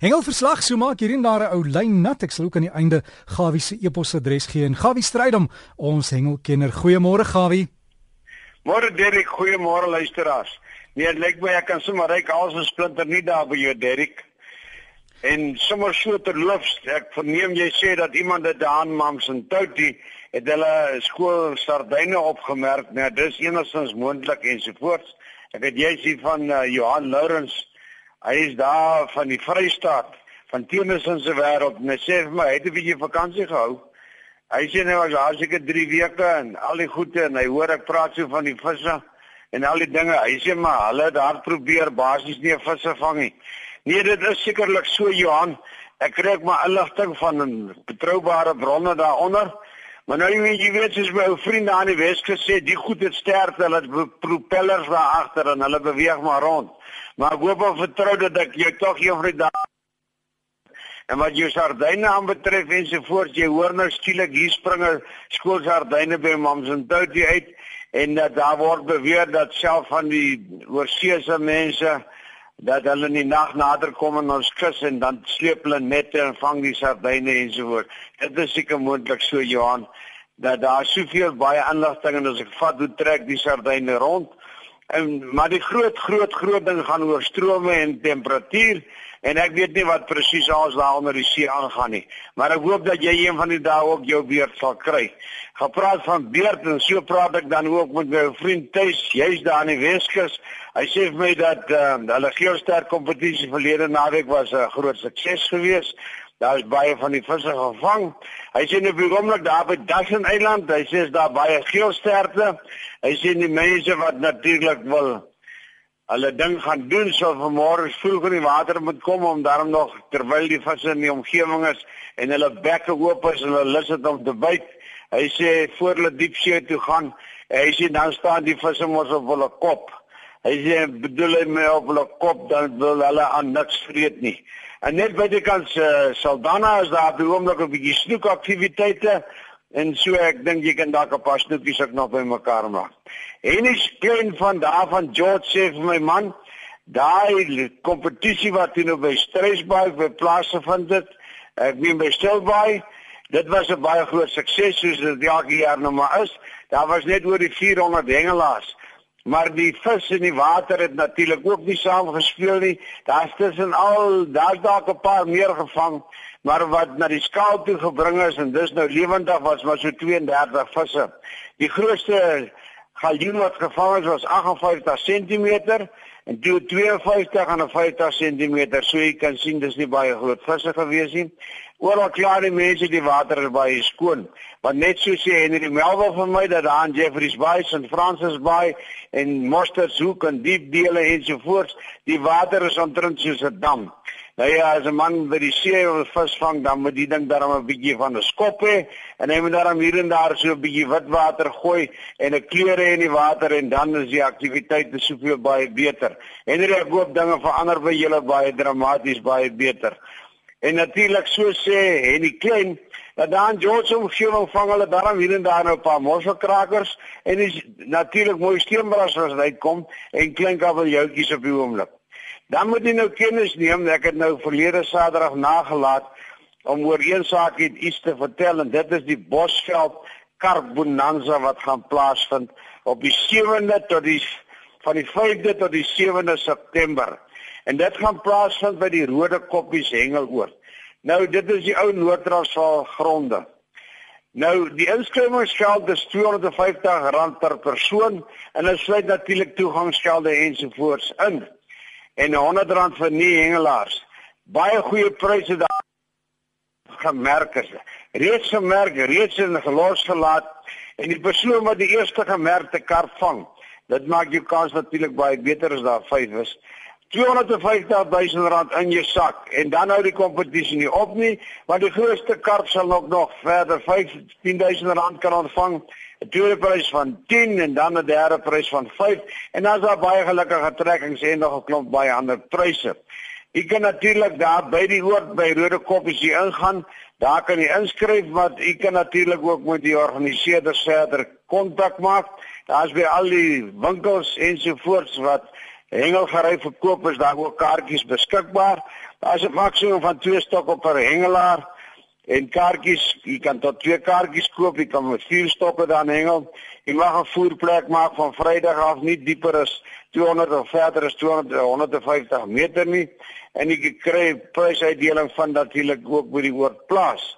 Hengelverslag so maak hierdie daar 'n ou lyn nat. Ek sal ook aan die einde Gawie se e-posadres gee en Gawie Strydom, ons hengelkenner. Goeiemôre Gawie. Môre Derek, goeiemôre luisteraars. Nee, dit lyk my ek kan sommer ryk als 'n splinter nie daar by jou Derek. En sommer so terloops, ek verneem jy sê dat iemand dit aan Mams en Toutie het hulle skool sardyne opgemerk. Nou dis enigstens moontlik ensovoorts. Ek het jy sien van uh, Johan Lourens Hy is daar van die Vrystaat, van Teemis in se wêreld. Hy sê vir my, het 'n bietjie vakansie gehou. Hy sê nou as hy seker 3 weke en al die goede en hy hoor ek praat so van die visse en al die dinge. Hy sê maar hulle het daar probeer basies nie visse vang nie. Nee, dit is sekerlik so Johan. Ek kry ek maar inligting van 'n betroubare bronne daaronder. Maar nou jy weet jy my ou vriende aan die Weskus sê die goed het sterk, hulle het propellers daar agter en hulle beweeg maar rond. Maar ek hoop en vertrou dat ek jou tog juffrou daar En wat jou sardyne aanbetref en so voort, jy hoor nou skielik hier springe skoolsardyne by Mamsentoutjie uit en dat daar word beweer dat self van die oorseese mense dat hulle in die nag nader kom en ons kus en dan sleep hulle nette en vang die sardyne en so voort. Dit is seker moontlik so Johan dat daar soveel baie inligting en as ek vat hoe trek die sardyne rond En maar die groot groot groot ding gaan oor strome en temperatuur en ek weet nie wat presies ons daar onder die see aangaan nie. Maar ek hoop dat jy een van die dae ook jou beurt sal kry. Gepraat van beurt en so praat ek dan ook met my vriend Tuis, jy's daar in die Weskus. Hy sê vir my dat uh, hulle geelster kompetisie verlede naweek was 'n groot sukses geweest. Daar is baie van die visse gevang. Hy sê nou bekomlik daar by Dustin Eiland, hy sê daar baie geelsterte. Hy sê die mense wat natuurlik wil hulle ding gaan doen so vanmôre vroeg in die water moet kom om daarom nog terwyl die visse in die omgewing is en hulle bekke oop is en hulle lus het om te byt. Hy sê voor hulle diep see toe gaan, hy sê dan staan die visse mos op hulle kop. Hy sê bedoel hy my op hulle kop dan wil hulle aan niks vreet nie. En net by die kant uh, Saldanha is daar by oomblik 'n bietjie snoekaktiwiteite en so ek dink jy kan dalk 'n paar snoekies ook nog by mekaar maak. En is klein van daar van George sê vir my man, daai kompetisie wat hier nou by Stressbaai by plase vind dit. Ek meen by Stilbaai, dit was 'n baie groot sukses soos dit elke jaar nou maar is. Daar was net oor die 400 hengelaars. Maar die vis in die water het natuurlik ook nie saam gespeel nie. Daar's tussen al daar's dalk 'n paar meer gevang, maar wat na die skaal toe gebring is en dis nou lewendig was maar so 32 visse. Die grootste galjoen wat gevang is was 58 cm en toe 52 en 50 cm. So jy kan sien dis nie baie groot visse gewees nie. Oral klaar die mense die water is baie skoon. Want net so sê Henry Melville vir my dat daar in Jeffreys Bay, St Francis Bay en Mostert Hoek en diep dele ensovoorts, die water is omtrent soos 'n dam. Nou ja, as 'n man by die see wil visvang, dan moet die ding daarom 'n bietjie van 'n skop hê en hy moet daarom hier en daar so 'n bietjie wit water gooi en 'n kleure in die water en dan is die aktiwiteit soveel baie beter. Henry, ek hoop dinge verander by julle baie dramaties baie beter. En natuurlik so sê Henny Klein dat dan George omgewing vang hulle daarom hier en daar nou 'n paar mosselkrakers en is natuurlik mooi steenbras as dit kom en klein kabeljoutjies op die oomblik. Dan moet jy nou kennis neem, ek het nou verlede Saterdag nagelaat om oor een saak iets te vertel en dit is die Bosveld Karp Bonanza wat gaan plaasvind op die 7de tot die van die 5de tot die 7de September. En dit gaan plaasvind by die Rode Koppies Hengeloord. Nou dit is die ou Noord-Transvaal gronde. Nou die inskrywingsgeld is R250 per persoon en dit sluit natuurlik toegangsgelde ensovoorts in. En R100 vir nie hengelaars. Baie goeie pryse daar gemerk is. Reeds gemerk, reeds in gelos gelaat en die persoon wat die eerste gemerkte kar vang, dit maak jou kans natuurlik baie beter as daar 5 is. 250 000 rand in jou sak en dan hou die kompetisie nie op nie want die grootste karp sal ook nog verder 15 000 rand kan ontvang 'n tweede prys van 10 en dan 'n derde prys van 5 en dan is daar baie gelukkige trekkings en nog 'n klomp baie ander pryse. Jy kan natuurlik daar by die oord by Rode Koppies hier ingaan. Daar kan jy inskryf wat jy kan natuurlik ook met die organiseerders verder kontak maak. Daar's by al die winkels ensovoorts wat hengelgery verkoop is daar ook kaartjies beskikbaar Daar's 'n maksimum van 2 stokke per hengelaar en kaartjies, jy kan tot twee kaartjies koop, jy kan met vier stokke dan hengel. Jy mag 'n voerplek maak van Vrydag af nie dieper as 200 of verder as 200 150 meter nie en jy kry prysuitdeling van natuurlik ook by die woord plaas.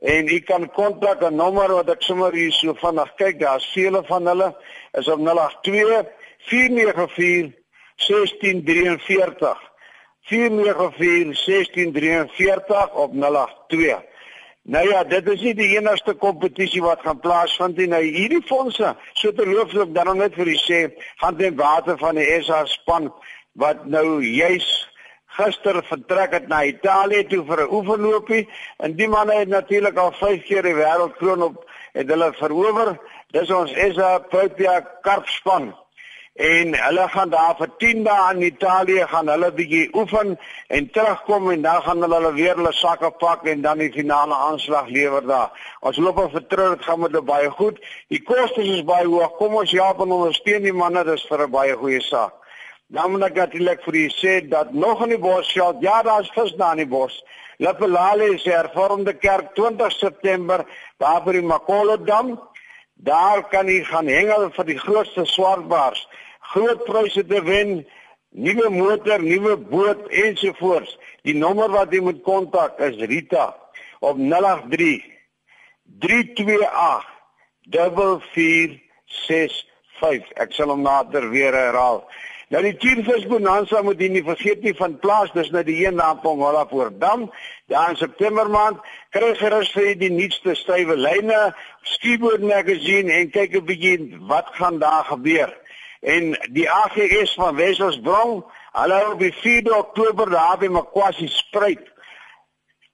En jy kan kontak 'n nommer wat ek sommer hier so vinnig kyk, daar's vele van hulle is op 082 494 1643 494 1643 op 082 Nou ja, dit is nie die enigste kompetisie wat gaan plaasvind nie. Nou hierdie fondse, so terloopslik dan net vir u sê, gaan ten water van die SA span wat nou juis gister vertrek het na Italië toe vir 'n oefenloopie en die manne het natuurlik al 5 keer die wêreldkroon op het hulle verower. Dis ons SA Protea karpspan en hulle gaan daar vir 10 dae in Italië gaan hulle bietjie oefen en terugkom en dan gaan hulle hulle weer hulle sakke pak en dan die finale aanslag lewer daar. Ons loop op vertrou dit gaan met baie goed. Die kostes is baie hoog. Kom ons help en ondersteun die manne dis vir 'n baie goeie saak. Dan moet ek natuurlik vir u sê dat nog in die Bosveld, ja, daar's vis daar in die bos. Lepelale is hervormde kerk 20 September daar by die Makolo dam. Daar kan jy gaan hengel vir die grootste swartbaars groot pryse te wen, nuwe motor, nuwe boot ensovoorts. Die nommer wat jy moet kontak is Rita op 083 328 4465. Ek sal hom nader weer herhaal. Nou die Tiervis Bonanza moet jy nie vergeet nie van plaas, dis nou die een daar op Hollapoordam. Daar in September maand kry jy gerus vir die nuutste stywe lyne, skieboot magazine en kyk 'n bietjie wat gaan daar gebeur en die AGS van Wesselsbrong, hulle op die 4 Oktober daar by Makwasi spruit.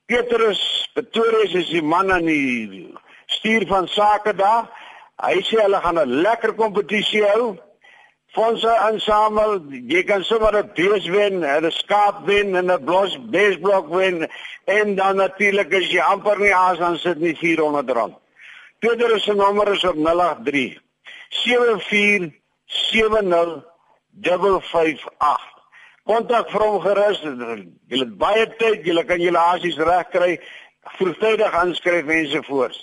Petrus Pretorius is die man aan die stuur van sake daar. Hy sê hulle gaan 'n lekker kompetisie hou. Fondse insamel, jy kan sommer 'n bees wen, 'n skaap wen en 'n blos beesblok wen en dan natuurlik as jy amper nie aas dan sit nie R400. Petrus se nommer is op 083 74 70558. Kontak vir hom gerus. Jy het baie tyd, jy kan julle asies regkry, vroegtydig aanskryf ensovoorts.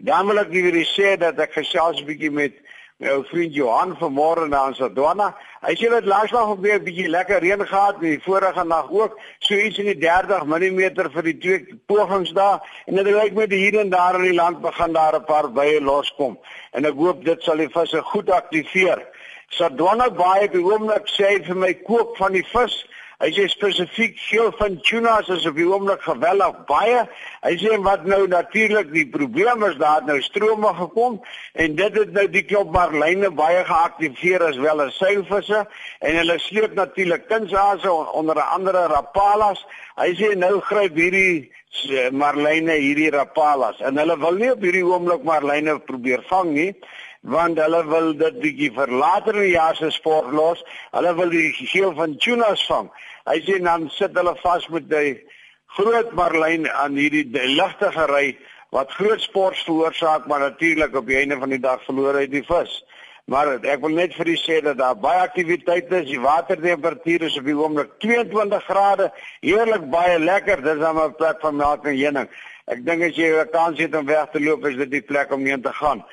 Dan wil ek vir julle sê dat ek gesels 'n bietjie met my ou vriend Johan vanmôre na ons Adwana. Hy sê dat laasnag op weer 'n bietjie lekker reën gehad, die vorige nag ook, so iets in die 30 mm vir die twee pogings daar en dit lyk my hier en daar in die land begin daar 'n paar bye loskom. En ek hoop dit sal die visse goed aktiveer. Sardwana baie by oomblik sê vir my koop van die vis. Hy sê spesifiek geel van tunas is op die oomblik geweldig baie. Hy sê wat nou natuurlik die probleem is daar nou strome gekom en dit het nou die klop marline baie geaktiveer as wel as seilvisse en hulle sleep natuurlik kunsase onder andere rapalas. Hy sê nou gryp hierdie marline hierdie rapalas en hulle wil nie op hierdie oomblik marline probeer vang nie want hulle wil dit bietjie vir later in die jaar se sport los. Hulle wil die geel van tunas vang. Hy sê dan sit hulle vas met die groot marlyn aan hierdie ligte gery wat groot sport veroorsaak, maar natuurlik op die einde van die dag verloor hy die vis. Maar ek wil net vir u sê dat daar baie aktiwiteit is. Die watertemperatuur is op die oomblik 22 grade. Heerlik baie lekker. Dis dan 'n plek van melk en heuning. Ek dink as jy 'n kans het om weg te loop, is dit die plek om heen te gaan.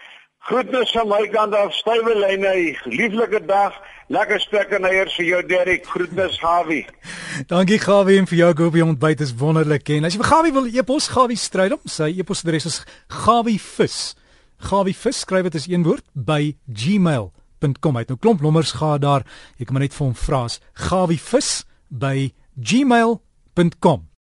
Groetnis van my kant af, stywe lyne. Lieflike dag. Lekker spek en eiers vir jou Derek. Groetnis Gawie. Dankie Gawie en vir jou goeie ontbyt is wonderlik. En as jy vir Gawie wil e-pos Gawie stryd om, sy e-posadres is gawievis. Gawievis skryf dit as een woord by gmail.com. Hy het nou klomp nommers gehad daar. Jy kan maar net vir hom vra. Gawievis by gmail.com.